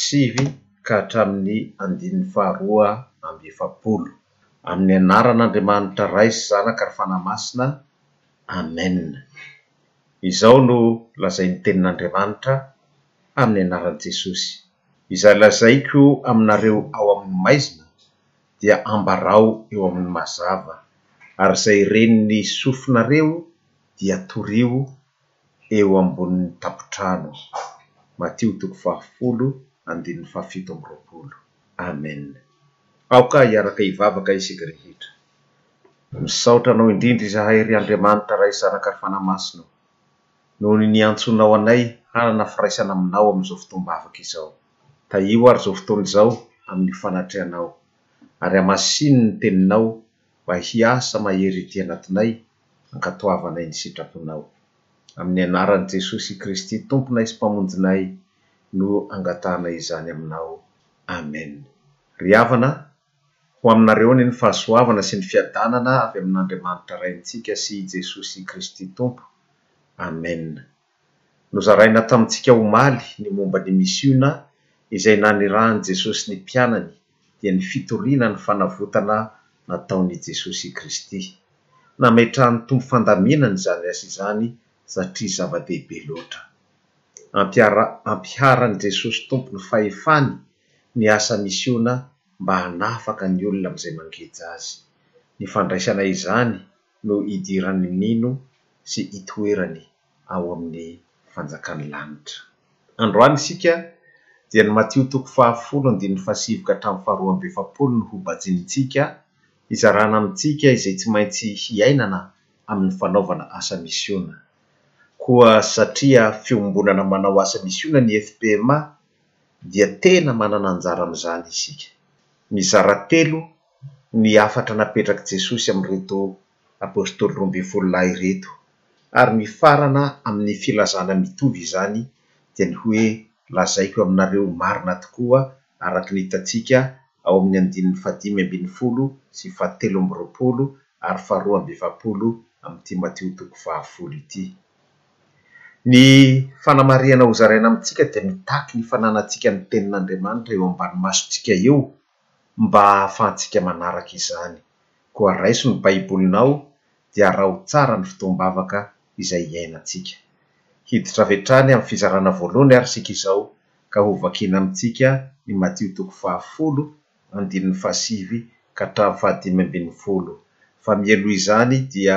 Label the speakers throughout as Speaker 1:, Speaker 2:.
Speaker 1: sivy ka hatramin'ny andininy faharoa amby efapolo. Amin'ny anaran'Andriamanitra Ray sy Zanaka ary Fanahy Masina, Amen. Izao no lazain'ny Tenin'Andriamanitra, Amin'ny anaran'i Jesosy, izay lazaiko aminareo ao amin'ny maizina dia ambarao eo amin'ny mazava, ary izay ren'ny sofinareo dia torio eo ambonin'ny tampon-trano. Matio toko fahafolo andininy fahafito amby roapolo. Amen. Aoka hiaraka hivavaka isika rehetra. Misaotra Anao indrindra izahay, ry Andriamanitra Ray Zanaka ary Fanahy Masina ô, noho ny niantsonao anay hanana firaisana aminao amin'izao fotoam-bavaka izao. Tahio ary izao fotoana izao amin'io fanatrehanao, ary hamasinina ny Teninao, mba hiasa mahery ety anatinay, ankatoavanay ny sitraponao. Amin'ny anaran'i Jesosy Kristy Tomponay sy Mpamonjinay no angatahanay izany aminao. Amen. Ry havana, ho aminareo anie ny fahasoavana sy ny fiadanana avy amin'Andriamanitra Raintsika sy i Jesosy Kristy Tompo. Amen. Nozaraina tamintsika omaly ny momba ny misiona izay nanirahan'i Jesosy ny mpianany, dia ny fitoriana ny fanavotana nataon'i Jesosy Kristy. Nametrahan'ny Tompo fandaminana izany asa izany satria zava-dehibe loatra. Ampiara, ampiharan'i Jesosy Tompo ny fahefany ny asa misiona mba hanafaka ny olona amin'izay mangeja azy. Ny fandraisana izany no hidiran'ny mino sy hitoerany ao amin'ny fanjakan'ny lanitra. Androany isika dia ny Matio toko fahafolo andininy fahasivy ka hatramin'ny faharoa amby efapolo no ho bajinintsika hizarana amintsika izay tsy maintsy hiainana amin'ny fanaovana asa misiona. Koa satria fiombonana manao asa misiona ny FPMA dia tena manana anjara amin'izany isika. Mizara telo ny hafatra napetrak'i Jesosy amin'ireto Apôstôly roa ambin'ny folo lahy ireto, ary mifarana amin'ny filazana mitovy izany dia ny hoe lazaiko aminareo marina tokoa araka ny hitantsika ao amin'ny andininy fahadimy ambin'ny folo sy fahatelo amby roapolo ary faharoa amby efapolo amin'ity Matio toko fahafolo ity. Ny fanamarihana hozaraina amintsika dia mitaky ny fananantsika ny Tenin'Andriamanitra eo ambany masontsika eo mba hahafahantsika manaraka izany. Koa raiso ny Baibolinao dia araho tsara ny fotoam-bavaka izay iainantsika. Hiditra avy hatrany amin'ny fizarana voalohany ary isika izao ka hovakiana amintsika ny Matio toko fahafolo andininy fahasivy ka hatramin'ny fahadimy ambin'ny folo. Fa mialoha izany dia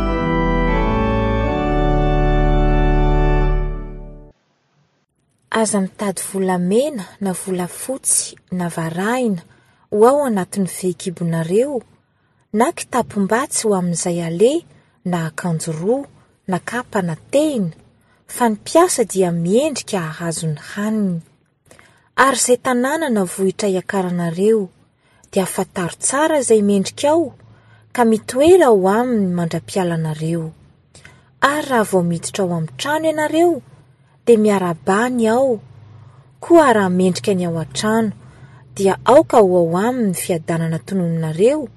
Speaker 2: Aza mitady volamena na volafotsy na varahina ho ao anatin'ny fehikibonareo, na kitapom-batsy ho amin'izay aleha na akanjo roa na kapa na tehina, fa ny mpiasa dia miendrika hahazo ny haniny. Ary izay tanàna na vohitra iakaranareo, dia fantaro tsara izay mendrikao, ka mitoera ao aminy mandra-piala anareo. Ary raha vao miditra ao amin'ny trano ianareo, dia miarabà ny ao, koa raha mendrika ny ao an-trano, dia aoka ho ao aminy fiadanana tononinareo,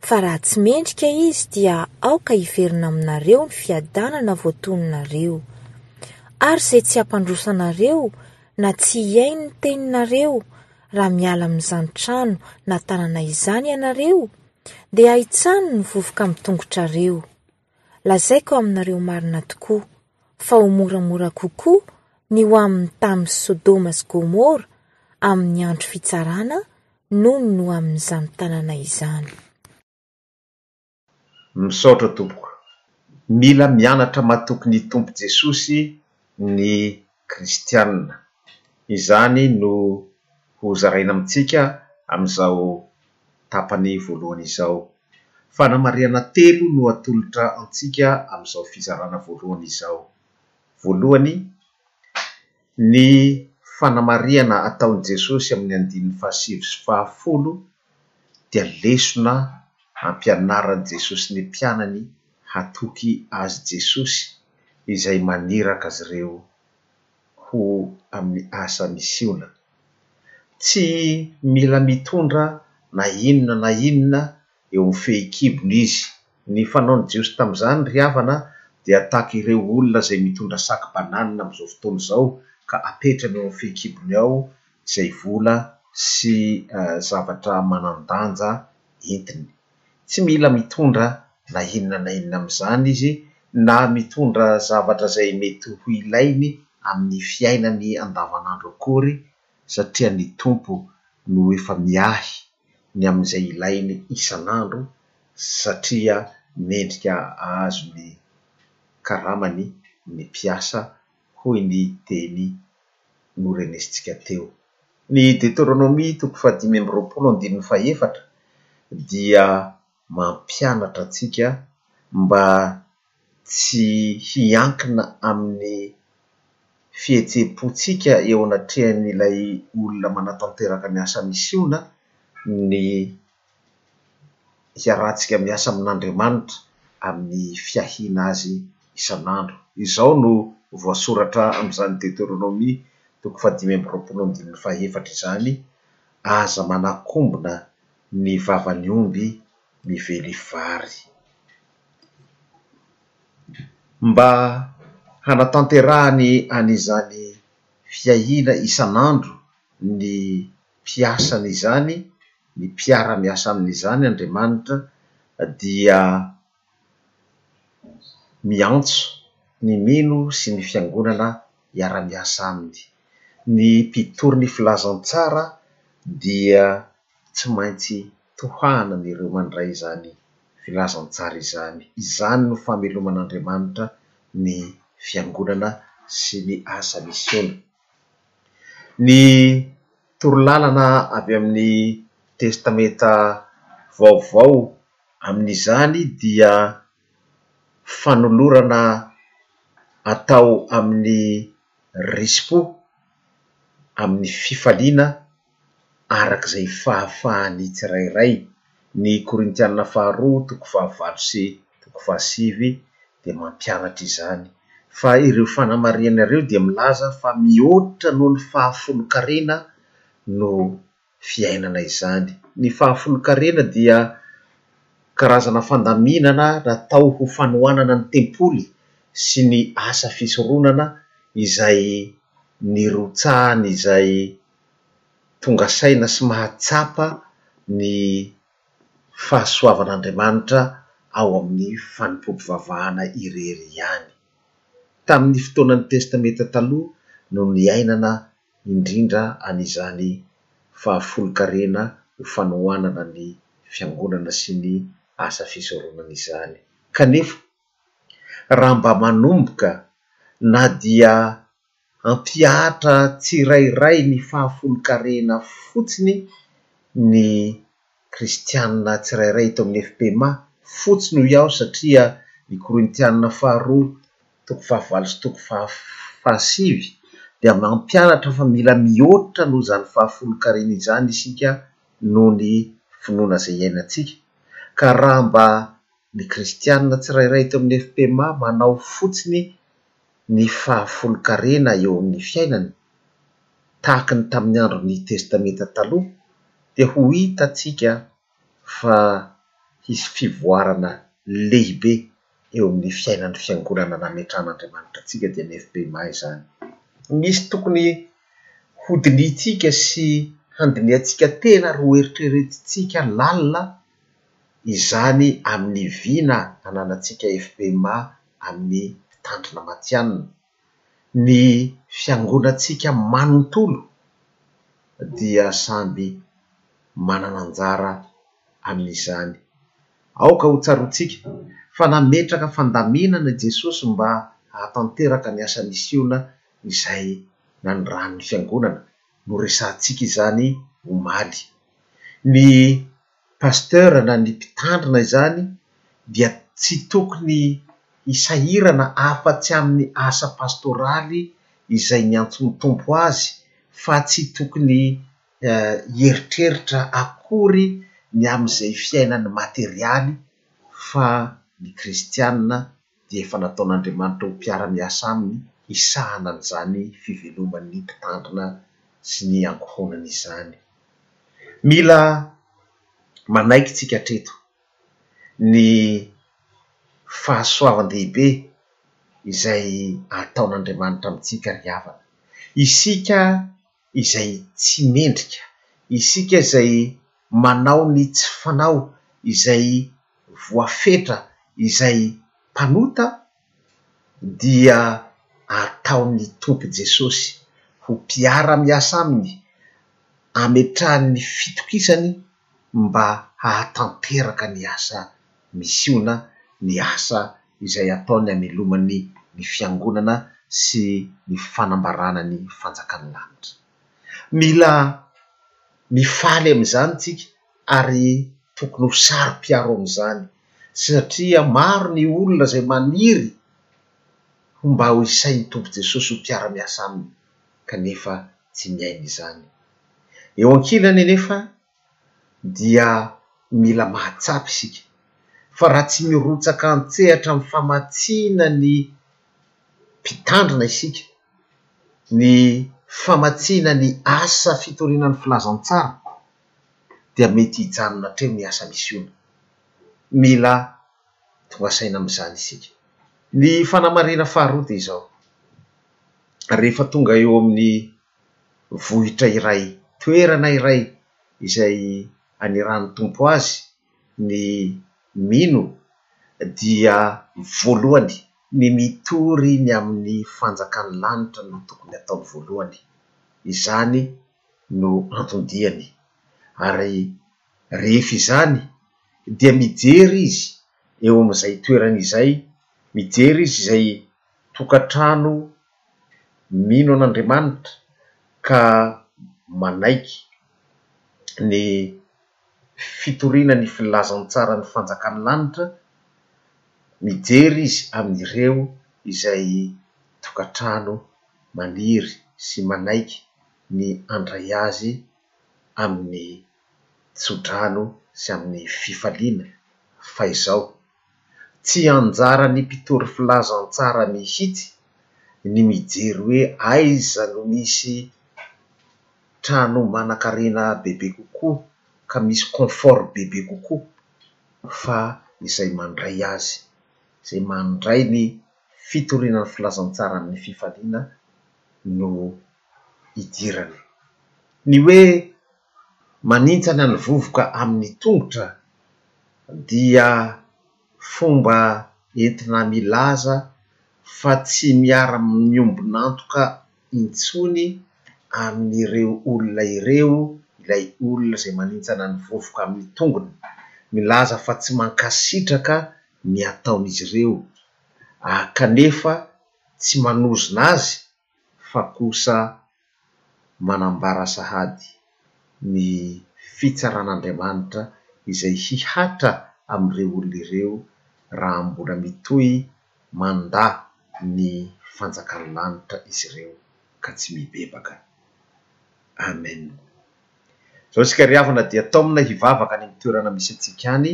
Speaker 2: fa raha tsy mendrika izy dia aoka hiverina aminareo ny fiadanana voatoninareo. ary izay tsy hampandroso anareo na tsy hihaino ny teninareo raha miala amin'izany trano na tanana izany ianareo, dia hahitsano ny vovoka amin'ny tongotrareo. Lazaiko aminareo marina tokoa, fa ho moramora kokoa ny ho amin'ny tamin'i Sodoma sy Gomora amin'ny andro fitsarana noho ny ho amin'izany tanana izany.
Speaker 1: Misaotra tompoko. Mila mianatra matoky ny Tompo Jesosy ny kristianina. Izany no ho zaraina amintsika amin'izao tapany voalohany izao. Fanamarihana telo no atolotra antsika amin'izao fizarana voalohany izao. Voalohany, Ny fanamarihana ataon'i Jesosy amin'ny andininy fahasivy sy fahafolo dia lesona ampianaran'i Jesosy ny mpianany hatoky Azy Jesosy izay maniraka azy ireo ho amin'ny asa misiona. Tsy mila mitondra na inona na inona eo amin'ny fehikibony izy. Ny fanaon'ny Jiosy tamin'izany ry havana dia tahaka ireo olona izay mitondra sac banane amin'izao fotoana izao ka apetrany eo amin'ny fehikibony ao izay vola sy zavatra manan-danja entiny. Tsy mila mitondra na inona na inona amin'izany izy na mitondra zavatra izay mety ho ilainy amin'ny fiainany andavanandro akory satria ny Tompo no efa miahy ny amin'izay ilainy isan'andro satria mendrika hahazo ny karamany ny mpiasa, hoy ny teny norenesintsika teo. Ny Deteronomia toko fahadimy amby roapolo andininy fahefatra dia. mampianatra antsika mba tsy hiankina amin'ny fihetseham-pontsika eo anatrehan'ilay olona manatanteraka ny asa misiona ny hiarahantsika miasa amin'Andriamanitra amin'ny fiahiana azy isan'andro. Izao no voasoratra amin'izany Deteronomia toko fahadimy amby roapolo andininy fahefatra izany, Aza manakombona Ny vavan'ny omby mively vary. Mba hanatanterahany an'izany fiahiana isan'andro ny mpiasany izany, ny mpiara-miasa aminy izany Andriamanitra dia miantso ny mino sy ny fiangonana hiara-miasa aminy. Ny mpitory ny filazantsara dia tsy maintsy tohahana an'ireo mandray izany filazantsara izany. Izany no fameloman'Andriamanitra ny Fiangonana sy ny asa misiona. Ny torolalana avy amin'ny Testamenta Vaovao amin'izany dia fanolorana atao amin'ny risi-po, amin'ny fifaliana, araka izay fahafahan'ny tsirairay. Ny Korintiana Faharoa toko fahavalo sy toko fahasivy dia mampianatra izany. Fa ireo fanamarihana ireo dia milaza fa mihoatra noho ny fahafolonkarena no fiainana izany. Ny fahafolonkarena dia karazana fandaminana natao ho fanohanana ny tempoly sy ny asa fisoronana izay nirotsahan'izay tonga saina sy mahatsapa ny fahasoavan'Andriamanitra ao amin'ny fanompoam-pivavahana irery ihany. Tamin'ny fotoanan'ny Testamenta Taloha no niainana indrindra an'izany fahafolonkarena ho fanohanana ny fiangonana sy ny asa fisoronana izany. Kanefa, raha mba manomboka na dia Hampihatra tsirairay ny fahafolonkarena fotsiny ny kristiana tsirairay eto amin'ny FPMA, fotsiny hoy aho satria ny Korintiana faharoa toko fahavalo sy toko fahasivy dia mampianatra fa mila mihoatra noho izany fahafolonkarena izany isika noho ny finoana izay iainantsika. Ka raha mba ny kristiana tsirairay eto amin'ny FPMA manao fotsiny ny fahafolon-karena eo amin'ny fiainany, tahaka ny tamin'ny andron'ny Testamenta Taloha, dia ho hitantsika fa hisy fivoarana lehibe eo amin'ny fiainan'ny fiangonana nametrahan'Andriamanitra antsika, dia ny FPMA izany. Misy tokony hodinihintsika sy handinihantsika tena ary hoeritreretintsika lalina izany amin'ny vina ananantsika FPMA amin'ny mpitandrina matihanina. Ny fiangonantsika manontolo dia samby manana anjara amin'izany. Aoka ho tsaroantsika fa nametraka fandaminana i Jesosy mba hahatanteraka ny asa misiona izay nanirahan'ny fiangonana. Noresahantsika izany omaly. Ny Pasteur na ny mpitandrina izany dia tsy tokony hisahirana afatsy amin'ny asa pastoraly izay niantson'ny Tompo azy fa tsy tokony hieritreritra akory ny amin'izay fiainany materialy fa ny kristiana dia efa nataon'Andriamanitra ho mpiara-miasa aminy hisahana an'izany fiveloman'ny mpitandrina sy ny ankohonany izany. Mila manaiky isika hatreto ny fahasoavan-dehibe izay ataon'Andriamanitra amintsika ry havana. Isika izay tsy mendrika, isika izay manao ny tsy fanao, izay voafetra, izay mpanota, dia ataon'ny Tompo Jesosy ho mpiara-miasa aminy, ametrahany ny fitokisany mba hahatanteraka ny asa misiona, ny asa izay ataony hamelomany ny Fiangonana sy ny fanambarana ny fanjakan'ny lanitra. Mila mifaly amin'izany isika ary tokony ho saro-piaro amin'izany satria maro ny olona izay maniry ho mba ho isain'ny Tompo Jesosy ho mpiara-miasa aminy kanefa tsy miaina izany. Eo ankilany anefa dia mila mahatsapa isika fa raha tsy mirotsaka an-tsehatra amin'ny famatsiana ny mpitandrina isika, ny famatsiana ny asa fitoriana ny filazantsara dia mety hijanona hatreo ny asa misiona. Mila tonga saina amin'izany isika. Ny fanamarihana faharoa dia izao, rehefa tonga eo amin'ny. vohitra iray, toerana iray izay anirahan'ny Tompo azy ny mino dia voalohany ny mitory ny amin'ny fanjakan'ny lanitra no tokony atao voalohany. Izany no anton-diany. Ary rehefa izany dia mijery izy eo amin'izay toerana izay, mijery izy izay tokantrano mino an'Andriamanitra ka manaiky ny fitoriana ny filazantsaran'ny fanjakan'ny lanitra, mijery izy amin'ireo izay tokantrano maniry sy manaiky ny handray azy amin'ny tso-drano sy amin'ny fifaliana, fa izao. Tsy anjaran'ny mpitory filazantsara mihitsy ny mijery hoe aiza no misy trano manankarena bebe kokoa ka misy confort bebe kokoa fa izay mandray azy, izay mandray ny fitoriana ny filazantsara amin'ny fifaliana no idirany. Ny hoe Manintsana ny vovoka amin'ny tongotra dia fomba entina milaza fa tsy miara-miombon'antoka intsony amin'ireo olona ireo ilay olona izay manintsana ny vovoka amin'ny tongony. Milaza fa tsy mankasitraka ny ataon'izy ireo, kanefa tsy manozona azy fa kosa manambara sahady ny fitsaran'Andriamanitra izay hihatra amin'ireo olona ireo raha mbola mitohy mandà ny fanjakan'ny lanitra izy ireo ka tsy mibebaka. Amen. Izao isika ry havana dia taomina hivavaka any amin'ny toerana misy antsika any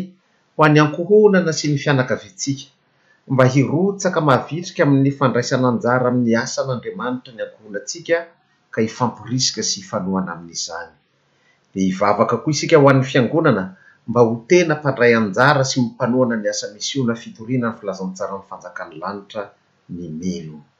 Speaker 1: ho an'ny ankohonana sy ny fianakaviantsika. Mba hirotsaka mavitrika amin'ny fandraisana anjara amin'ny asan'Andriamanitra ny ankohonantsika ka hifamporisika sy hifanohana amin'izany. Dia hivavaka koa isika ho an'ny Fiangonana mba ho tena mpandray anjara sy mpanohana ny asa misiona fitoriana ny filazantsaran'ny fanjakan'ny lanitra ny mino.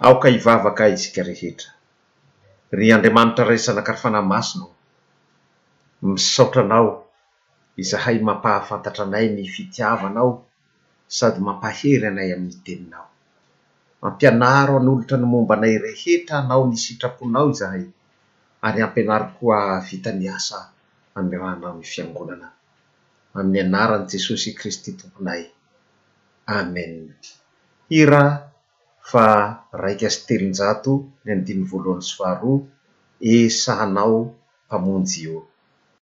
Speaker 1: Aoka hivavaka isika rehetra. Ry Andriamanitra Ray Zanaka Ary Fanahy Masina ô, misaotra Anao izahay mampahafantatra anay ny fitiavanao sady mampahery anay amin'ny teninao. Ampianaro hanolotra ny momba anay rehetra hanao ny sitraponao izahay, ary ampianaro koa hahavita ny asa hameranao ny Fiangonana. Amin'ny anaran'i Jesosy Kristy Tomponay. Amen. Hira faha raika sy telonjato ny andininy voalohany sy faharoa, E sahanao Mpamonjy ô.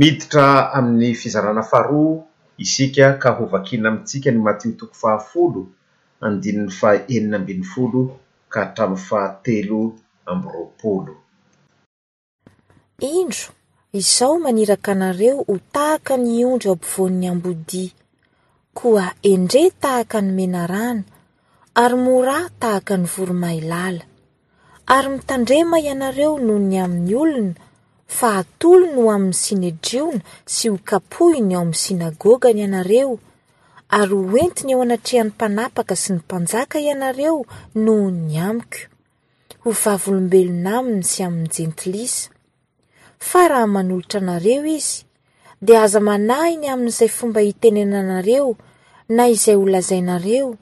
Speaker 1: Miditra amin'ny fizarana faharoa isika ka hovakiana amintsika ny Matio toko fahafolo, andininy faha enina ambin'ny folo ka hatramin'ny fahatelo amby roapolo.
Speaker 2: Indro, Izaho maniraka anareo ho tahaka ny ondry ao ampovoan'ny ambodia. Koa endre tahaka ny menarana, ary mora tahaka ny voromailala. Ary mitandrema ianareo noho ny amin'ny olona, fa hatolony ho amin'ny Synedriona sy ho kapohiny ao amin'ny Synagogany ianareo, ary ho entiny eo anatrehan'ny mpanapaka sy ny mpanjaka ianareo noho ny amiko, ho vavolombelona aminy sy amin'ny Jentilisa. Fa raha manolotra anareo izy, dia aza manahy ny amin'izay fomba hitenenanareo na izay holazainareo,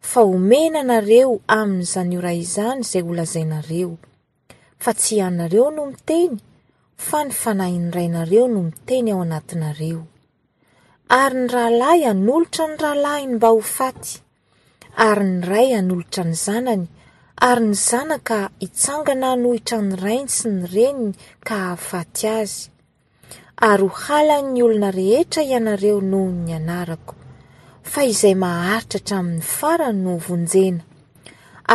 Speaker 2: fa homena anareo amin'izany ora izany izay holazainareo. fa tsy ianareo no miteny, fa ny fanahin'ny rainareo no miteny ao anatinareo. Ary ny rahalahy hanolotra ny rahalahiny mba ho faty, ary ny ray hanolotra ny zanany, ary ny zanaka hitsangana hanohitra ny rainy sy ny reniny ka hahafaty azy. Ary ho halan'ny olona rehetra ianareo noho ny anarako, fa izay maharitra hatramin'ny farany no hovonjena.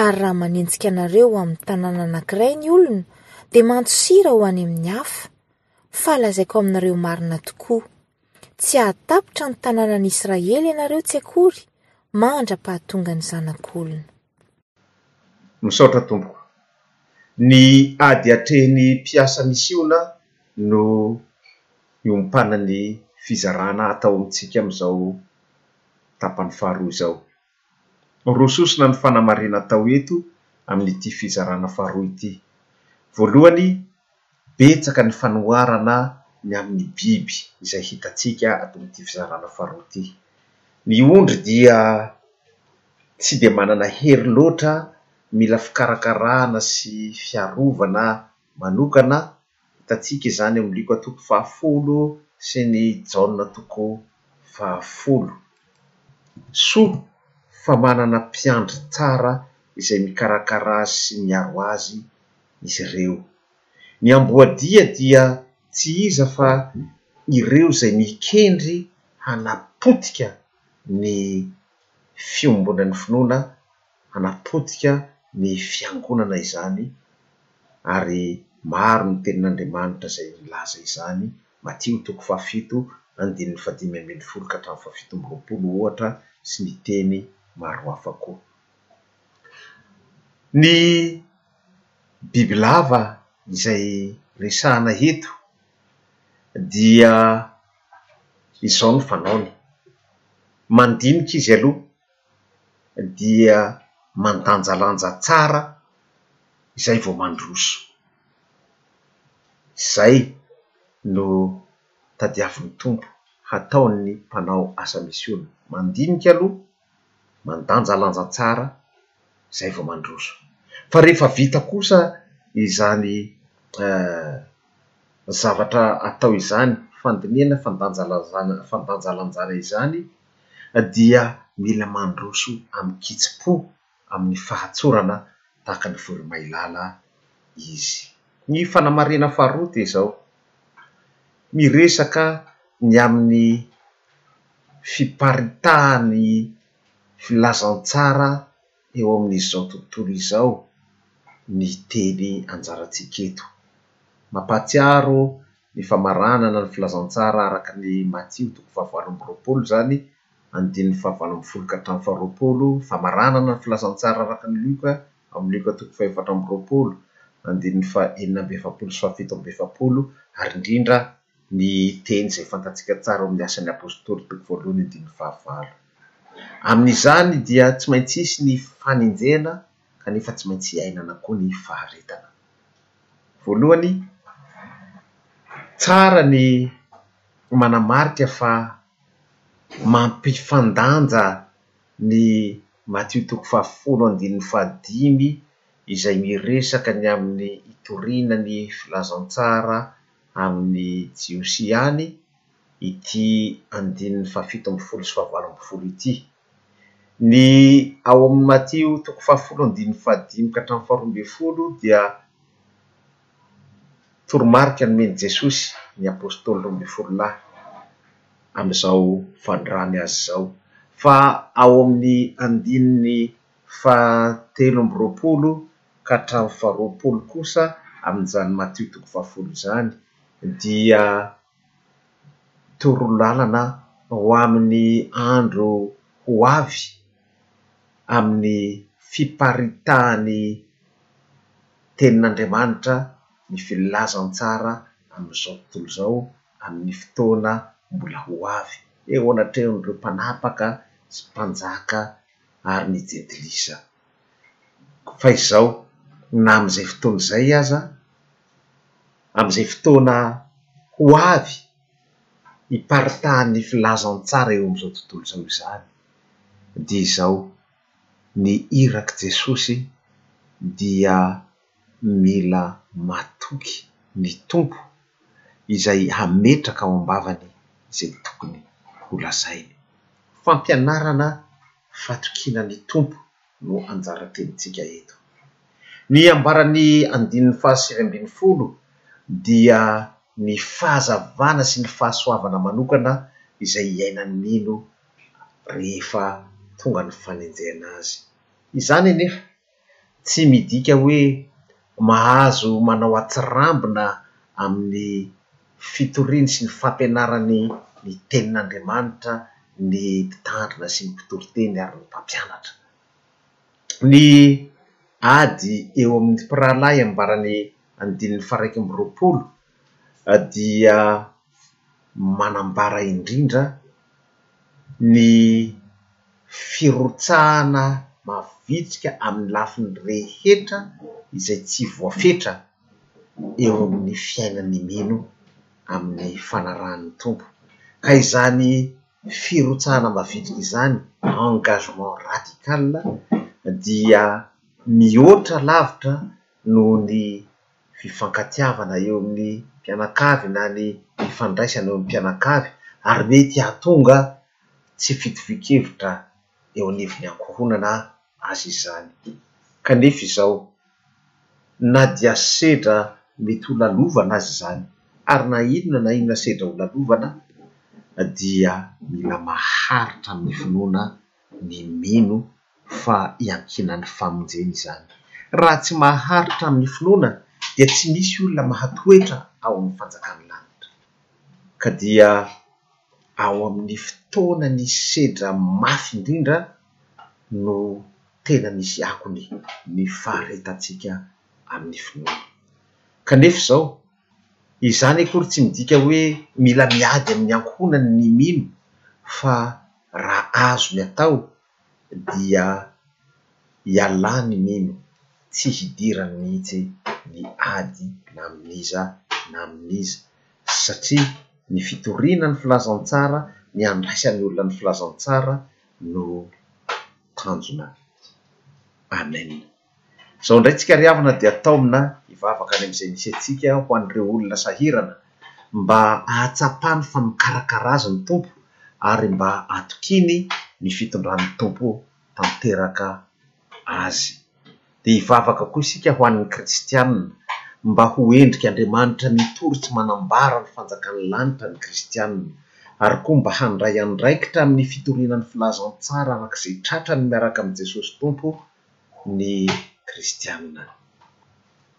Speaker 2: Ary raha manenjika anareo ao amin'ny tanàna anankiray ny olona, dia mantosira ho any amin'ny hafa, fa lazaiko aminareo marina tokoa, tsy hahatapitra ny tanànan'Israely ianareo tsy akory mandra-pahatongan'ny Zanak'olona.
Speaker 1: Misaotra tompoko. Ny ady atrehin'ny mpiasa misiona no hiompanan'ny fizarana atao amintsika amin'izao tapany faharoa izao. Roa sosona ny fanamarihana atao eto amin'ity fizarana faharoa ity. Voalohany, betsaka ny fanoharana ny amin'ny biby izay hitantsika ato amin'ity fizarana faharoa ity. Ny ondry dia Tsy dia manana hery loatra mila fikarakarana sy fiarovana manokana hitantsika izany eo amin'ny Lioka toko fahafolo sy ny Jaona toko fahafolo. Soa fa manana mpiandry tsara izay mikarakara azy sy miaro azy izy ireo. Ny amboadia dia tsy iza fa ireo izay mikendry hanapotika ny fiombonan'ny finoana hanapotika ny fiangonana izany ary maro ny tenin'Andriamanitra izay nilaza izany, Matio toko fahafito andininy fahadimy ambin'ny folo ka hatramin'ny fahafito amby roapolo ohatra sy ny teny maro hafa koa. Ny bibilava izay resahana eto dia izao no fanaony, mandinika izy aloha dia mandanjalanja tsara izay vao mandroso. Izay no tadiavin'ny Tompo hataon'ny mpanao asa misiona, mandinika aloha. mandanjalanja tsara izay vao mandroso. Fa rehefa vita kosa izany zavatra atao izany, fandinihana, fandanjalazana, fandanjalanjana izany dia mila mandroso amin-kitsim-po. amin'ny fahatsorana tahaka ny voromailala izy. Ny fanamarihana faharoa dia izao, miresaka ny amin'ny fiparitahan'ny filazantsara eo amin'izao tontolo izao ny teny anjarantsika eto. Mampahatsiaro ny famaranana ny filazantsara araka an'i Matio toko fahavalo amby roapolo izany. Andininy fahavalo ambin'ny folo ka hatramin'ny faharoapolo, Famaranana ny filazantsara araka ny Lioka, amin'ny Lioka toko fahefatra amby roapolo, andininy fahenina amby efapolo sy fahafito amby efapolo, ary indrindra ny teny izay fantatsika tsara ao amin'ny Asan'ny Apostoly toko voalohany andininy fahavalo. Amin'izany dia tsy maintsy hisy ny fanenjehana kanefa tsy maintsy iainana koa ny faharetana. Voalohany, tsara ny manamarika fa Mampifandanja ny matiotoko fahafolo andininy fahadimy izay miresaka ny amin'ny hitoriana ny filazantsara amin'ny Jiosy ihany ity andininy fahafito ambin'ny folo sy fahavalo ambin'ny folo ity. Ny ao amin'ny Matio toko fahafolo andininy fahadimy ka hatramin'ny faharoa ambin'ny folo dia toromarika nomen'i Jesosy ny Apôstôly roa ambin'ny folo lahy amin'izao fandràny azy izao. Fa ao amin'ny andininy fahatelo amby roapolo ka hatramin'ny faharoapolo kosa amin'izany Matio toko fahafolo izany dia torolalana ho amin'ny andro ho avy amin'ny fiparitahan'ny Tenin'Andriamanitra ny filazantsara amin'izao tontolo izao amin'ny fotoana mbola ho avy, eo anatrehon'ireo mpanapaka sy mpanjaka ary ny jentilisa. Fa izao, na amin'izay fotoana izay aza, Amin'izay fotoana ho avy, hiparitahan'ny filazantsara eo amin'izao tontolo izao izany, dia izao, Ny irak'i Jesosy dia mila matoky ny Tompo izay hametraka ao am-bavany izay tokony holazainy. Fampianarana fatokiana ny Tompo no anjara tenintsika eto. Ny ambaran'ny andininy fahasivy ambin'ny folo dia ny fahazavana sy ny fahasoavana manokana izay hiainan'ny mino rehefa tonga ny fanenjehana azy. Izany anefa tsy midika hoe mahazo manao atsirambina amin'ny fitoriany sy ny fampianarany ny Tenin'Andriamanitra ny Mpitandrina sy ny Mpitoriteny ary ny Mpampianatra. Ny ady eo amin'ny mpirahalahy ambaran'ny andininy faharaika amby roapolo dia manambara indrindra ny firotsahana mavitrika amin'ny lafiny rehetra izay tsy voafetra, eo amin'ny fiainan'ny mino amin'ny fanarahan'ny Tompo. Ka izany firotsahana mavitrika izany, engagement radical, dia mihoatra lavitra noho ny fifankatiavana eo amin'ny mpianakavy na ny fifandraisana eo amin'ny mpianakavy ary mety hahatonga tsy fitovian-kevitra eo anivon'ny ankohonana aza izany. Kanefa izao na dia sedra mety ho lalovana aza izany, ary na inona na inona sedra ho lalovana dia mila maharitra amin'ny finoana ny mino fa iankinan'ny famonjena izany. Raha tsy maharitra amin'ny finoana dia tsy misy olona mahatoetra ao amin'ny fanjakan'ny lanitra. Ka dia ao amin'ny fotoana ny sedra mafy indrindra no tena misy akony ny faharetantsika amin'ny finoana. Kanefa izao, izany akory tsy midika hoe mila miady amin'ny ankohonany ny mino fa raha azony atao dia ialà ny mino, tsy hidirany mihitsy ny ady na amin'iza na amin'iza, satria ny fitoriana ny filazantsara, ny andraisan'ny olona ny filazantsara no. tanjona. Amen. Izao indray tsika ry havana dia taomina hivavaka any amin'izay misy antsika ho an'ireo olona sahirana mba ahatsapany fa mikarakara azy ny Tompo ary mba atokiany ny fitondran'ny Tompo tanteraka azy. dia hivavaka koa isika ho an'ny kristiana mba ho endrik' Andriamanitra mitory tsy manambara ny fanjakan'ny lanitra ny kristiana, ary koa mba handray andraikitra amin'ny fitoriana ny filazantsara araka izay tratrany miaraka amin'i Jesosy Tompo ny kristiana.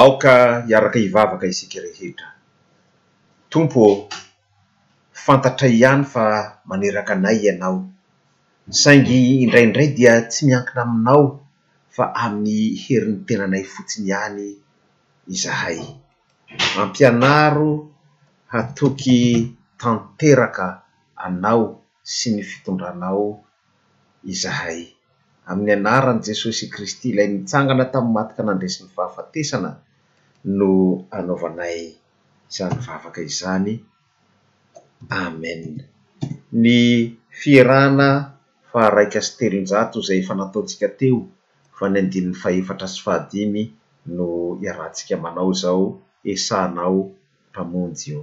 Speaker 1: Aoka hiaraka hivavaka isika rehetra. Tompo ô, fantatray ihany fa maneraka anay Ianao, saingy indraindray dia tsy miankina aminao fa amin'ny herin'ny tenanay fotsiny ihany izahay. Ampianaro hatoky tanteraka Anao sy ny fitondranao izahay. Amin'ny anaran'i Jesosy Kristy, Ilay nitsangana tamin'ny maty ka nandresy ny fahafatesana, no anaovanay izany vavaka izany. Amen. Ny fierahana faharaika sy telonjato izay efa nataontsika teo fa ny andininy fahefatra sy fahadimy no iarahantsika manao izao, Esahinao Mpamonjy ô.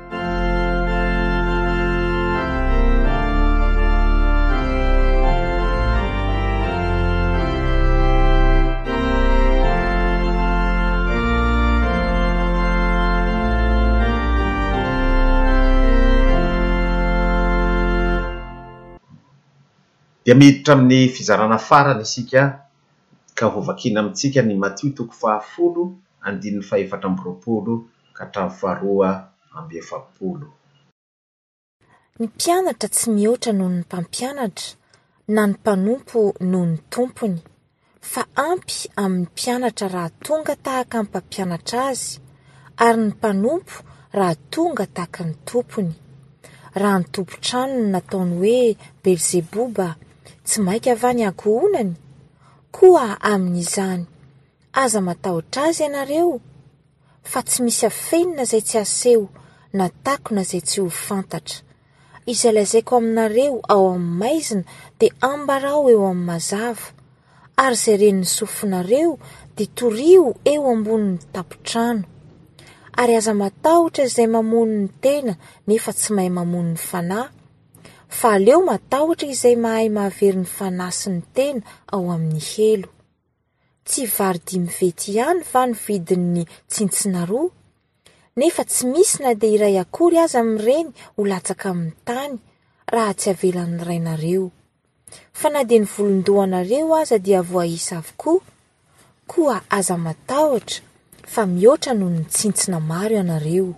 Speaker 1: Dia miditra amin'ny fizarana farany isika Ka hovakina amintsika ny Matio toko fahafolo andininy fahefatra amby roapolo ka hatramin'ny faharoa amby efapolo.
Speaker 2: Ny mpianatra tsy mihoatra noho ny mpampianatra, na ny mpanompo noho ny tompony, fa ampy amin'ny mpianatra raha tonga tahaka ny mpampianatra azy, ary ny mpanompo raha tonga taky ny tompony. Raha ny tompon-trano no nataony hoe Belzeboba, tsy maika va ny ankohonany? Koa amin'izany, aza matahotra azy ianareo, fa tsy misy afenina izay tsy haseho na takona izay tsy ho fantatra. Izay lazaiko aminareo ao amin'ny maizina dia ambarao eo amin'ny mazava, ary izay ren'ny sofinareo dia torio eo ambonin'ny tapotrano. Ary aza matahotra izay mamono ny tena nefa tsy mahay mamono ny fanahy, Fa aleo matahotra izay mahay mahavery ny fanahy sy ny tena ao amin'ny helo. Tsy vary dimy vety ihany va ny vidin'ny tsintsina roa? Nefa tsy misy na dia iray akory aza amin'ireny ho latsaka amin'ny tany raha tsy avelan'ny Rainareo. Fa na dia ny volon-dohanareo aza dia voaisa avokoa, koa aza matahotra, fa mihoatra noho ny tsintsina maro ianareo.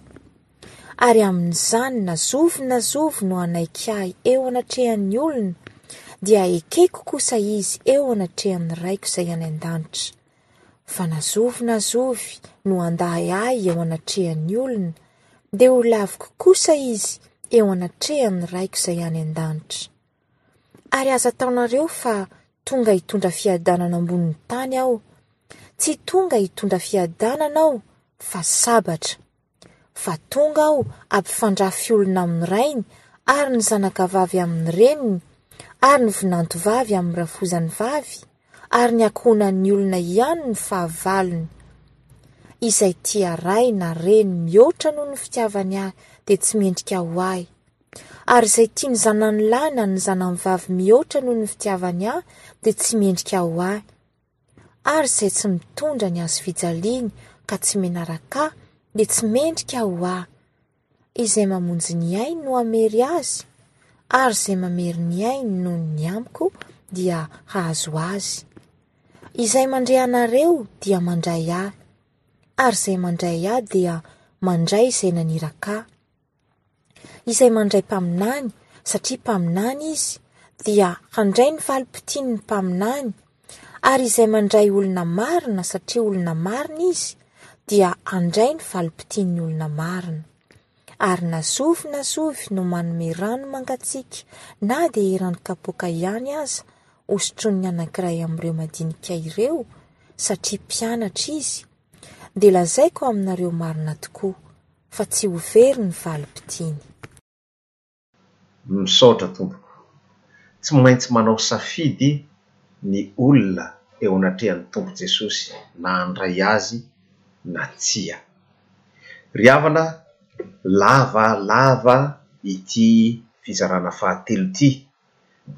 Speaker 2: Ary amin'izany na zovy na zovy no hanaiky ahy eo anatrehan'ny olona, dia ekeko kosa izy eo anatrehan'ny Raiko izay any an-danitra. Fa na zovy na zovy no handahy ahy eo anatrehan'ny olona, dia ho laviko kosa izy eo anatrehan'ny Raiko izay any an-danitra. Ary aza ataonareo fa tonga hitondra fiadanana ambonin'ny tany aho. Tsy tonga hitondra fiadanana aho fa sabatra. Fa tonga aho hampifandrafy olona amin'ny rainy ary ny zanakavavy amin'ny reniny ary ny vinantovavy amin'ny rafozany vavy ary ny ankohonan'ny olona ihany ny fahavalony. Izay tia ray na reny mihoatra noho ny fitiavany ahy dia tsy mendrika ho ahy, Ary izay tia ny zanany lahy na ny zanany vavy mihoatra noho ny fitiavany ahy dia tsy mendrika ho ahy. Ary izay tsy mitondra ny azy fijaliany ka tsy menaraka ahy dia tsy mendrika ho ahy. Izay mamonjy ny ainy no hamery azy, ary izay mamery ny ainy noho ny amiko dia hahazo azy. Izay mandray anareo dia mandray ahy, ary izay mandray ahy dia mandray izay naniraka ahy. Izay mandray mpaminany, satria mpaminany izy, dia handray ny valim-pitin' ny mpaminany, ary izay mandray olona marina, satria olona marina izy, dia handray ny valim-pitin' ny olona marina. Ary na zovy na zovy no manome rano mangatsiaka na dia eran'ny kapoaka ihany aza ho sotroin'ny anankiray amin'ireo madinika ireo, satria mpianatra izy, dia lazaiko aminareo marina tokoa, fa tsy ho very ny valim-pitiny.
Speaker 1: Misaotra tompoko. Tsy maintsy manao safidy ny olona eo anatrehan'ny Tompo Jesosy na handray Azy na tsia. Ry havana lava lava ity fizarana fahatelo ity,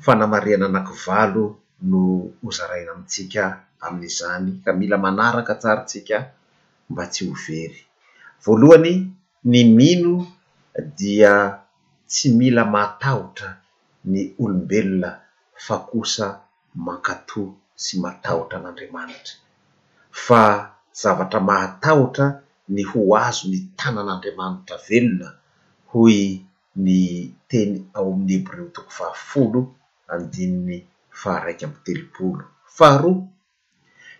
Speaker 1: fanamarihana anakivalo no hozaraina amintsika amin'izany ka mila manaraka tsara tsika mba tsy ho very. Voalohany, ny mino dia tsy mila mahatahotra ny olombelona fa kosa mankato sy matahotra an'Andriamanitra. Fa zavatra mahatahotra ny ho azo ny tanan'Andriamanitra velona hoy ny teny ao amin'ny Hebreo toko fahafolo andininy faha-iraika amby telopolo. Faharoa,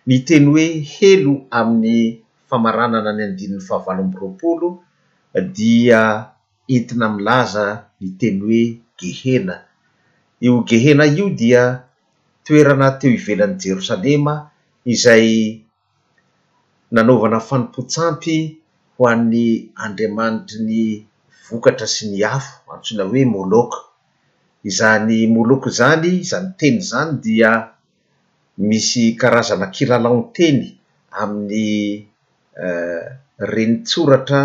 Speaker 1: Ny teny hoe helo amin'ny famaranana ny andininy fahavalo amby roapolo dia entina milaza ny teny hoe Gehena. Io Gehena io dia toerana teo ivelan'i Jerosalema izay nanaovana fanompoan-tsampy ho an'ny andriamanitry ny vokatra sy ny afo, antsoina hoe Moloka. Izany Moloka izany, izany teny izany dia. misy karazana kilalaon-teny amin'ny renintsoratra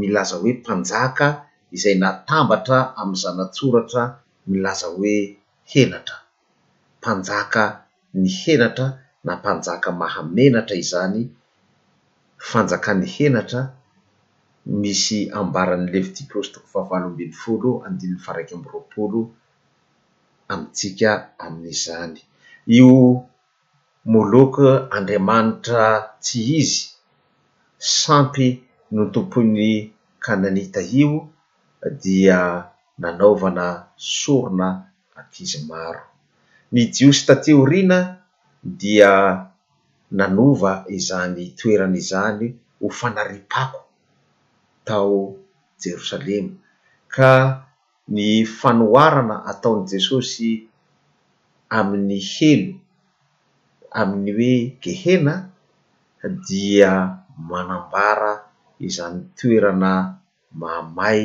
Speaker 1: milaza hoe mpanjaka izay natambatra amin'ny zanatsoratra milaza hoe henatra. Mpanjaka ny henatra na mpanjaka mahamenatra izany, fanjakan'ny henatra, misy ambaran'ny Levitiposy toko fahavalo ambin'ny folo, andininy faharaika amby roapolo. amintsika amin'izany. Io Molok andriamanitra tsy izy, sampy notompoin'ny Kananita io dia nanaovana sorona ankizy maro. Ny Jiosy taty aoriana dia nanova izany toerana izany ho fanariam-pako tao Jerosalema ka Ny fanoharana ataon'i Jesosy amin'ny helo amin'ny hoe Gehena dia manambara izany toerana mahamay,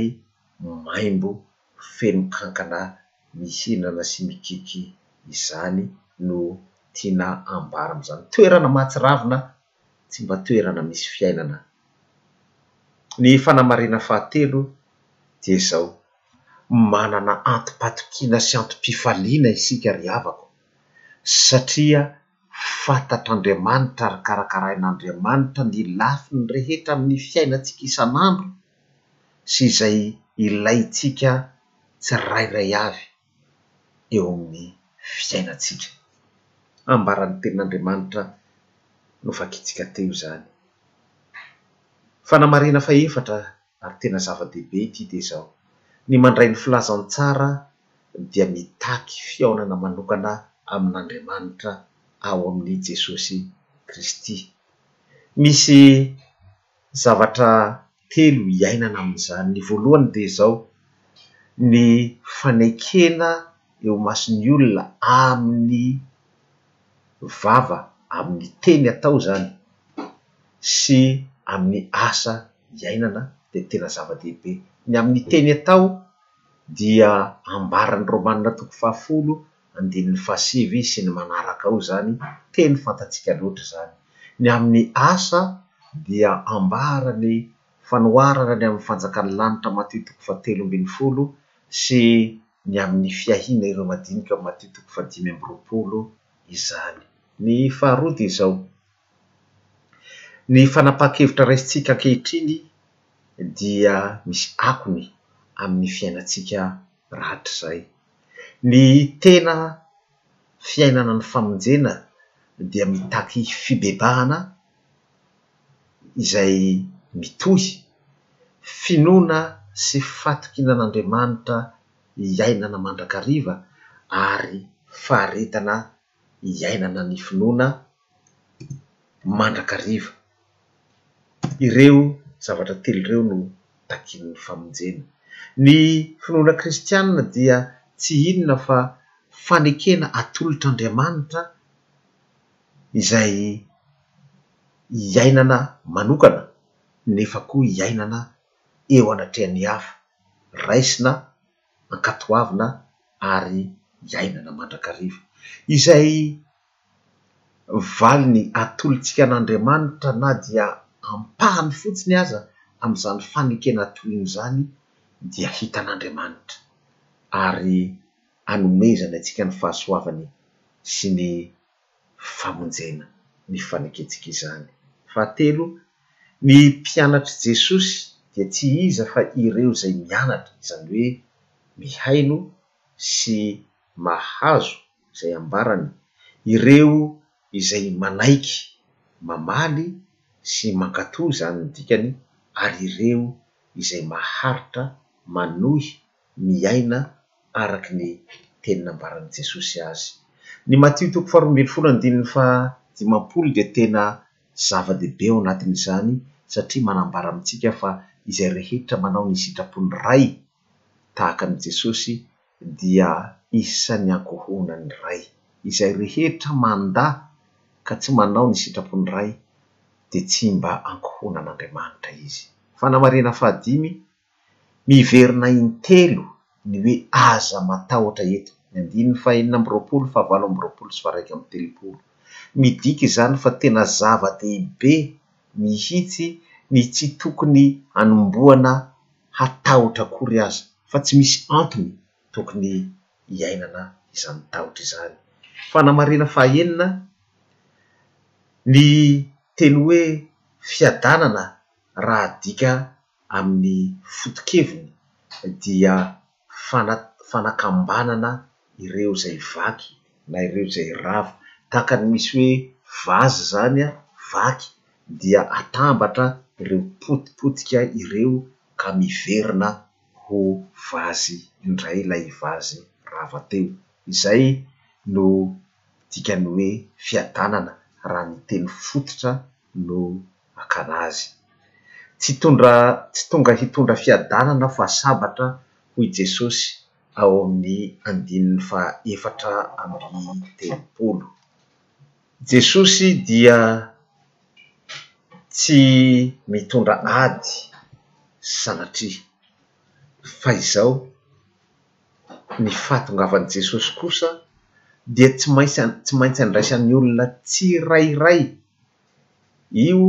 Speaker 1: maimbo, feno kankana mihinana sy mikiky izany no tiana ambarina izany. Toerana mahatsiravina tsy mba toerana misy fiainana. Ny fanamarihana fahatelo dia izao, manana antom-patokiana sy antom-pifaliana isika ry havako, satria fantatr'Andriamanitra ary karakarain'Andriamanitra ny lafiny rehetra amin'ny fiainantsika isan'andro sy izay ilaintsika tsirairay avy. eo amin'ny fiainantsika. Ambaran'ny Tenin'Andriamanitra novakintsika teo izany. Fanamarihana fahefatra ary tena zava-dehibe ity dia izao, ny mandray ny filazantsara dia mitaky fihaonana manokana amin'Andriamanitra ao amin'i Jesosy Kristy. Misy zavatra telo iainana amin'izany. Ny voalohany dia izao, ny fanekena eo imason'ny olona amin'ny vava, amin'ny teny atao izany sy amin'ny asa iainana dia tena zava-dehibe. Ny amin'ny teny atao dia ambaran'i Romana toko fahafolo andininy fahasivy sy ny manaraka ao izany, teny fantatsika loatra izany. Ny amin'ny asa dia ambara ny fanoharana ny amin'ny fanjakan'ny lanitra Matio toko fahatelo ambin'ny folo sy ny amin'ny fiahiana ireo madinika ao Matio toko fahadimy amby roapolo izany. Ny faharoa dia izao, ny fanapahan-kevitra raisintsika ankehitriny dia misy akony amin'ny fiainantsika rahatrizay. Ny tena fiainana ny famonjena dia mitaky fibebahana izay mitohy, finoana sy fatokiana an'Andriamanitra iainana mandrakariva ary faharetana hiainana ny finoana mandrakariva. Ireo zavatra telo ireo no takian'ny famonjena. Ny finoana kristianina dia tsy inona fa fanekena atolotr'Andriamanitra izay hiainana manokana nefa koa hiainana eo anatrehan'ny hafa. Raisina. mankatoavina ary iainana mandrakariva. Izay valiny atolotsika an'Andriamanitra na dia ampahany fotsiny aza amin'izany fanekena tohiny izany dia hitan'Andriamanitra ary anomezany antsika ny fahasoavany sy ny famonjena ny faneketsika izany. Fahatelo, ny mpianatr'i Jesosy dia tsy iza fa ireo izay mianatra, izany hoe mihaino sy mahazo izay ambarany, ireo izay manaiky, mamaly sy mankatò izany ny dikany, ary ireo izay maharitra manohy miaina araka ny teny nambaran'i Jesosy azy. Ny Matio toko faharoa ambin'ny folo andininy fahadimampolo dia tena zava-dehibe ao anatin'izany satria manambara amintsika fa izay rehetra manao ny sitrapon'ny Ray tahaka an'i Jesosy dia isan'ny ankohonan'ny Ray. Izay rehetra mandà ka tsy manao ny sitrapon'ny Ray dia tsy mba ankohonan'Andriamanitra izy. Fanamarihana fahadimy, Miverina intelo ny hoe aza matahotra eto, ny andininy fahenina amby roapolo, fahavalo amby roapolo sy faharaika amby telopolo. Midika izany fa tena zava-dehibe mihitsy ny tsy tokony hanombohana hatahotra akory aza, fa tsy misy antony tokony hiainana izany tahotra izany. Fanamarihana fahaenina, Ny teny hoe fiadanana raha adika amin'ny foto-keviny dia fana fanakambanana ireo izay vaky na ireo izay rava. Tahaka ny misy hoe vazy izany vaky dia atambatra ireo potipotika ireo ka miverina ho vazy indray ilay vazy rava teo. Izay no dikan'ny hoe fiadanana raha ny teny fototra no akana azy. Tsy hitondra tsy tonga hitondra fiadanana aho fa sabatra hoy Jesosy ao amin'ny andininy faha efatra amby telopolo. Jesosy dia tsy mitondra ady sanatria. Fa izao, ny fahatongavan'i Jesosy kosa dia tsy maintsy tsy maintsy andraisan'ny olona tsirairay. Io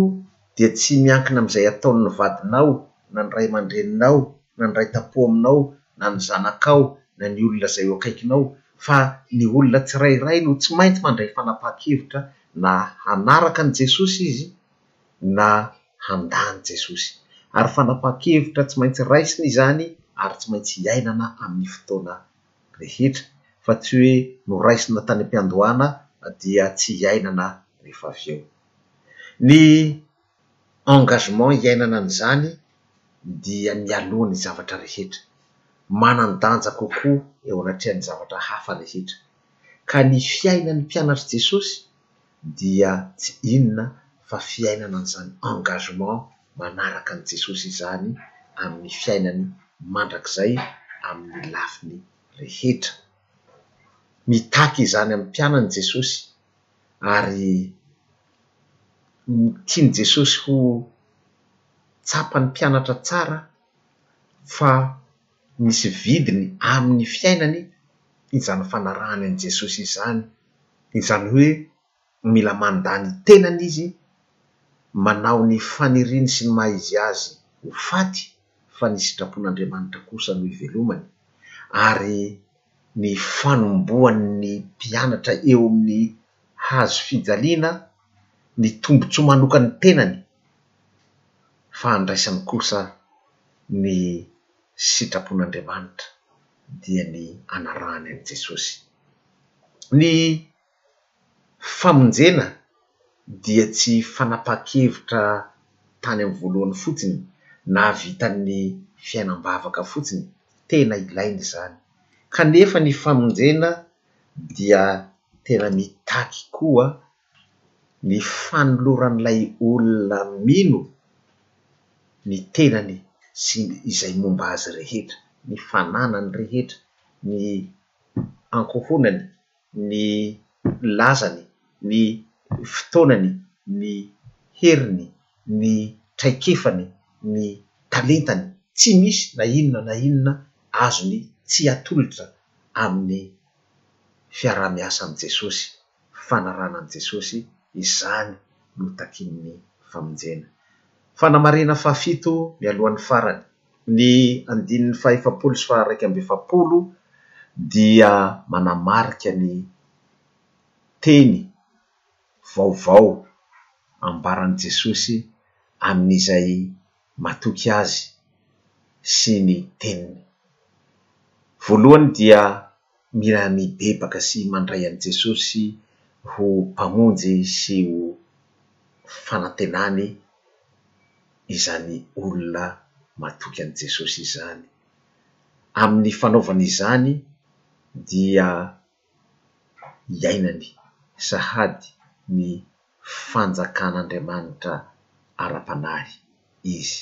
Speaker 1: dia tsy miankina amin'izay ataon'ny vadinao na ny ray aman-dreninao na ny ray tam-po aminao na ny zanakao na ny olona izay eo akaikinao fa ny olona tsirairay no tsy maintsy mandray fanapahan-kevitra na hanaraka an'i Jesosy izy na handà an'i Jesosy. Ary fanapahan-kevitra tsy maintsy raisina izany ary tsy maintsy iainana amin'ny fotoana rehetra fa tsy hoe noraisina tany am-piandohana dia tsy hiainana rehefa avy eo. Ny engagement hiainana an'izany dia mialoha ny zavatra rehetra, manan-danja kokoa eo anatrehan'ny zavatra hafa rehetra. Ka ny fiainan'ny mpianatr'i Jesosy dia tsy inona fa fiainana an'izany engagement manaraka an'i Jesosy izany amin'ny fiainany mandrakizay amin'ny lafiny rehetra. Mitaky izany amin'ny mpianany Jesosy ary tian'i Jesosy ho tsapan'ny mpianatra tsara fa misy vidiny amin'ny fiainany izany fanarahany an'i Jesosy izany, izany hoe Mila mandà ny tenany izy, manao ny faniriany sy ny maha izy azy ho faty fa ny sitrapon'Andriamanitra kosa no ivelomany, ary ny fanombohan'ny mpianatra eo amin'ny hazo fijaliana ny tombontsoa manokan'ny tenany fa andraisany kosa ny sitrapon'Andriamanitra dia ny anarahany an'i Jesosy. Ny. Famonjena dia tsy fanapahan-kevitra tany amin'ny voalohany fotsiny na vitan'ny fiainam-bavaka fotsiny, tena ilaina izany, kanefa ny famonjena dia tena mitaky koa ny fanoloran'ilay olona mino ny tenany sy izay momba azy rehetra, ny fananany rehetra, ny ankohonany. ny lazany, ny fotoanany, ny heriny, ny traikefany, ny talentany. Tsy misy na inona na inona azony tsy atolotra amin'ny fiaraha-miasa amin'i Jesosy, fanarahana an'i Jesosy, izany no takian'ny famonjena. Fanamarihana fahafito mialohan'ny farany. Ny andininy fahefapolo sy faha-iraika amby efapolo dia manamarika ny teny vaovao ambaran'i Jesosy amin'izay matoky Azy sy ny Teniny. Voalohany dia mila mibebaka sy mandray an'i Jesosy ho Mpamonjy sy ho Fanantenany, izany olona matoky an'i Jesosy izany. Amin'ny fanaovany izany dia iainany sahady ny fanjakan'Andriamanitra ara-panahy izy.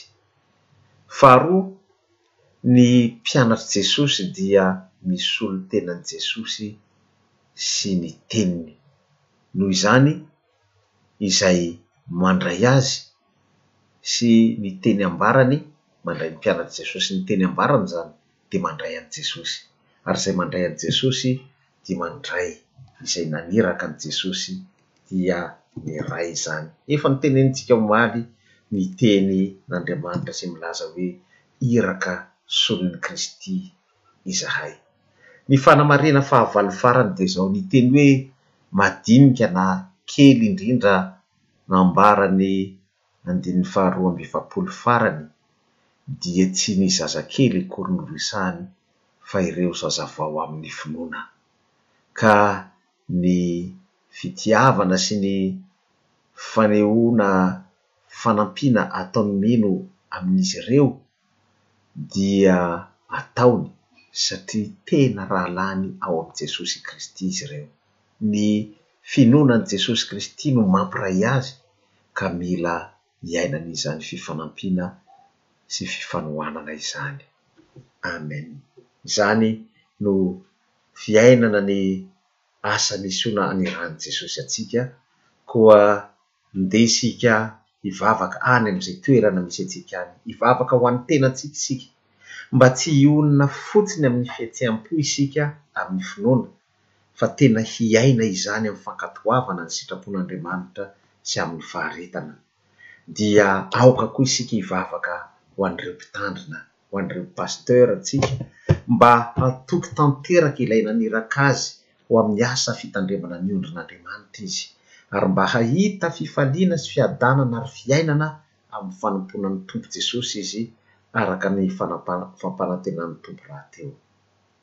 Speaker 1: Faharoa, ny mpianatr'i Jesosy dia misolo tena an'i Jesosy sy ny Teniny. Noho izany, izay mandray Azy sy ny teny ambarany mandray ny mpianatr'i Jesosy. Ny teny ambarany izany dia mandray an'i Jesosy. Ary izay mandray an'i Jesosy dia mandray izay naniraka an'i Jesosy dia ny Ray izany. Efa notenenintsika omaly ny tenin'Andriamanitra izay milaza hoe iraka solon'i Kristy izahay. Ny fanamarihana fahavalo farany dia izao, ny teny hoe madinika na kely indrindra nambaran'ny andininy faharoa amby efapolo farany dia tsy ny zazakely akory no resahiny fa ireo zazavao amin'ny finoana. Ka ny fitiavana sy ny fanehoana fanampiana ataon'ny mino amin'izy ireo dia ataony satria tena rahalahiny ao amin'i Jesosy Kristy izy ireo. Ny finoana an'i Jesosy Kristy no mampiray azy ka mila iainany izany fifanampiana sy fifanohanana izany. Amen. Izany no fiainana ny asa nisonahan'ny ran'i Jesosy antsika koa. Ndeha isika hivavaka any amin'izay toerana misy antsika any. Hivavaka ho an'ny tenantsika isika. Mba tsy hionona fotsiny amin'ny fihetseham-po isika amin'ny finoana, fa tena hiaina izany amin'ny fankatoavana ny sitrapon'Andriamanitra sy amin'ny faharetana. Dia aoka koa isika hivavaka ho an'ireo mpitandrina ho an'ireo Pasteur tsika mba hatoky tanteraka ilay naniraka azy ho amin'ny asa fitandremana ny ondrin'Andriamanitra izy ary mba hahita fifaliana sy fiadanana ary fiainana amin'ny fanompoana ny Tompo Jesosy izy araka ny fampanantenan'ny Tompo rahateo.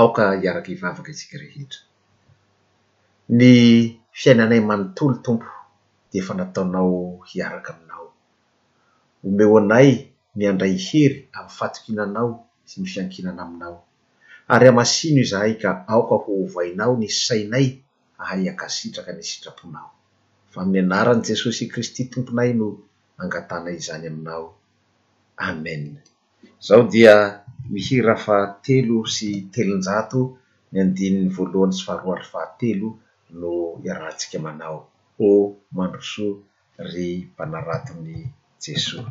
Speaker 1: Aoka hiaraka hivavaka isika rehetra. Ny fiainanay manontolo, Tompo, dia efa nataonao hiaraka aminao. Omeo anay ny handray hery amin'ny fatokiana Anao sy ny fiankinana Aminao. Ary hamasino izahay ka aoka ho ovainao ny sainay hahay hankasitraka ny sitraponao. Fa amin'ny anaran'i Jesosy Kristy Tomponay no angatahana izany Aminao. Amen. Izaho dia mihira fahatelo sy telonjato ny andininy voalohany sy faharoa ary fahatelo no iarahantsika manao. Ô mandrosoa ry mpanaraton'i Jesoa.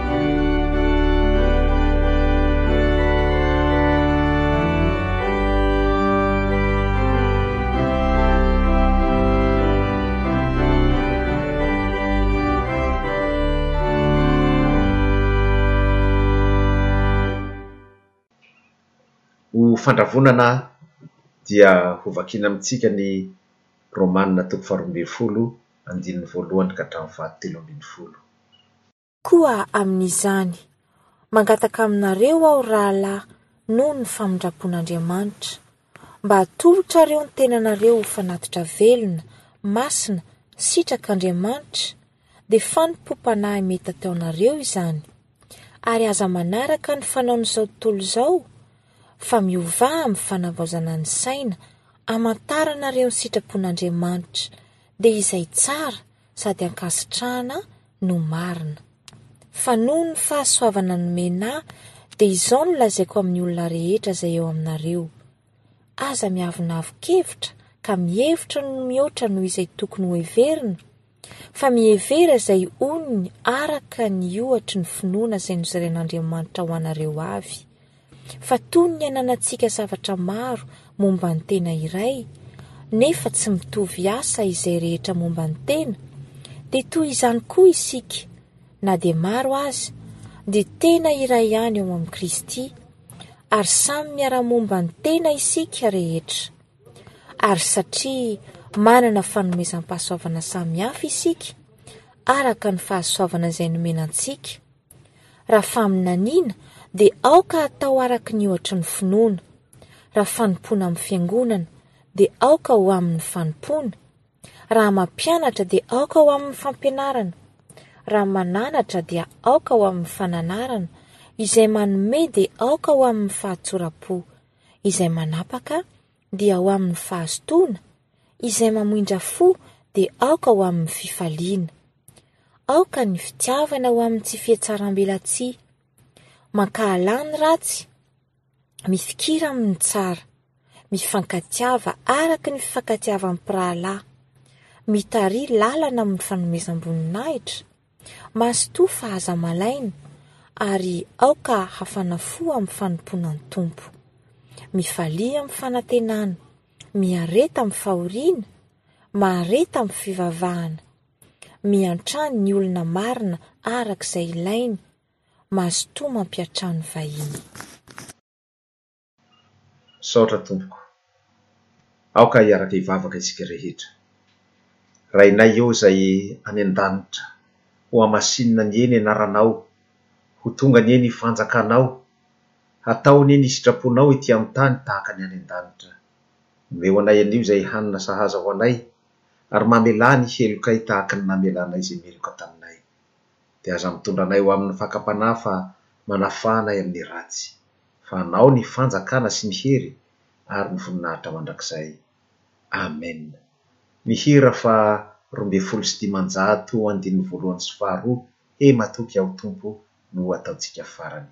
Speaker 1: Ho fandravonana dia hovakina amintsika ny Romana toko faharoa ambin'ny folo, andininy voalohany ka hatramin'ny fahatelo ambin'ny folo.
Speaker 2: Koa amin'izany, mangataka aminareo aho rahalahy noho ny famindram-pon'Andriamanitra, mba atolotrareo ny tenanareo ho fanatitra velona, masina, sitrak'Andriamanitra, dia fanompoam-panahy mety ataonareo izany. Ary aza manaraka ny fanaon'izao tontolo izao, fa miovà amin'ny fanavaozana ny saina, amantaranareo ny sitrapon'Andriamanitra, dia izay tsara, sady ankasitrahana no marina. Fa noho ny fahasoavana nomenà, dia izao no lazaiko amin'ny olona rehetra izay eo aminareo, aza miavonavon-kevitra ka mihevitra ny ho mihoatra noho izay tokony hoheverina, fa mihevera izay onony araka ny ohatry ny finoana izay nozarain'Andriamanitra ho anareo avy, fa toy ny ananantsika zavatra maro momba ny tena iray, nefa tsy mitovy asa izay rehetra momba ny tena, dia toy izany koa isika, na dia maro aza, dia tena iray ihany ao amin'i Kristy, ary samy miara-momba ny tena isika rehetra. Ary satria manana fanomezam-pahasoavana samihafa isika, araka ny fahasoavana izay nomena antsika, Raha faminaniana, dia aoka hatao araka ny ohatry ny finoana. Raha fanompoana amin'ny fiangonana, dia aoka ho amin'ny fanompoana. Raha mampianatra, dia aoka ho amin'ny fampianarana. Raha mananatra, dia aoka ho amin'ny fananarana. Izay manome, dia aoka ho amin'ny fahatsoram-po. Izay manapaka, dia ho amin'ny fahazotoana, izay mamoindra fo dia aoka ho amin'ny fifaliana. Aoka ny fitiavana ho amin'ny tsy fihetsaram-belatsihy. Mankahala ny ratsy, mifikira amin'ny tsara, mifankatiava araka ny fifankatiavan'ny mpirahalahy, mitariha lalana amin'ny fanomezam-boninahitra, Mazotoa fa aza malaina, ary aoka hafana fo amin'ny fanompoana ny Tompo. Mifalia amin'ny fanantenana, miareta amin'ny fahoriana, mahareta amin'ny fivavahana. Miantrano ny olona marina araka izay ilainy, mazotoa mampiantrano vahiny.
Speaker 1: Misaotra tompoko. Aoka hiaraka hivavaka isika rehetra. Rainay ô Izay any an-danitra, hohamasinina anie ny anaranao, ho tonga anie ny fanjakanao, hatao anie ny sitraponao ety amin'ny tany tahaka ny any an-danitra. Omeo anay anio izay hanina sahaza ho anay, ary mamelà ny helokay tahaka ny namelanay izay meloka taminay. Dia aza mitondra anay ho amin'ny fakam-panahy fa manafà anay amin'ny ratsy. fa anao ny fanja kana sy ny hery ary ny voninahitra mandrakizay Amen ny hira faha roa ambin'ny folo sy dimanjato andininy voalohany sy faha roa he matoky aho Tompo no ataontsika farany.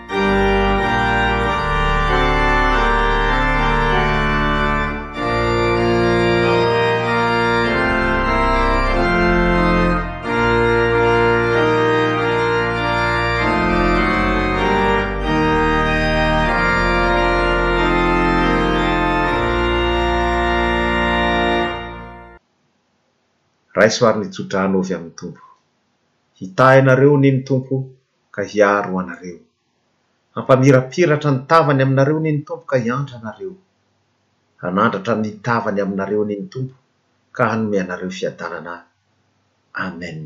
Speaker 1: Raiso ary ny tso-drano avy amin'ny Tompo. Hitahy anareo anie ny Tompo ka hiaro anareo. Hampamirapiratra ny tavany aminareo anie ny Tompo ka hiantra anareo. Hanandratra ny tavany aminareo anie ny Tompo ka hanome anareo fiadanana. Amen.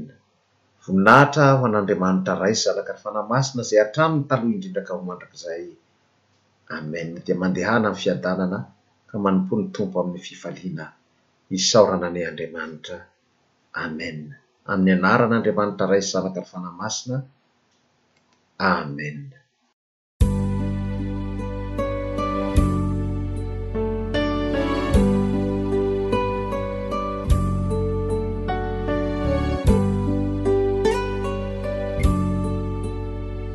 Speaker 1: Voninahitra ho an'Andriamanitra Ray sy Zanaka ary Fanahy Masina izay hatramin'ny taloha indrindra ka ho mandrakizay. Amen. Dia mandehana amin'ny fiadanana ka manompoa ny Tompo amin'ny fifaliana. Isaorana anie Andriamanitra. Amen Amin'ny anaran' Andriamanitra Ray sy Zanaka ary Fanahy Masina Amen.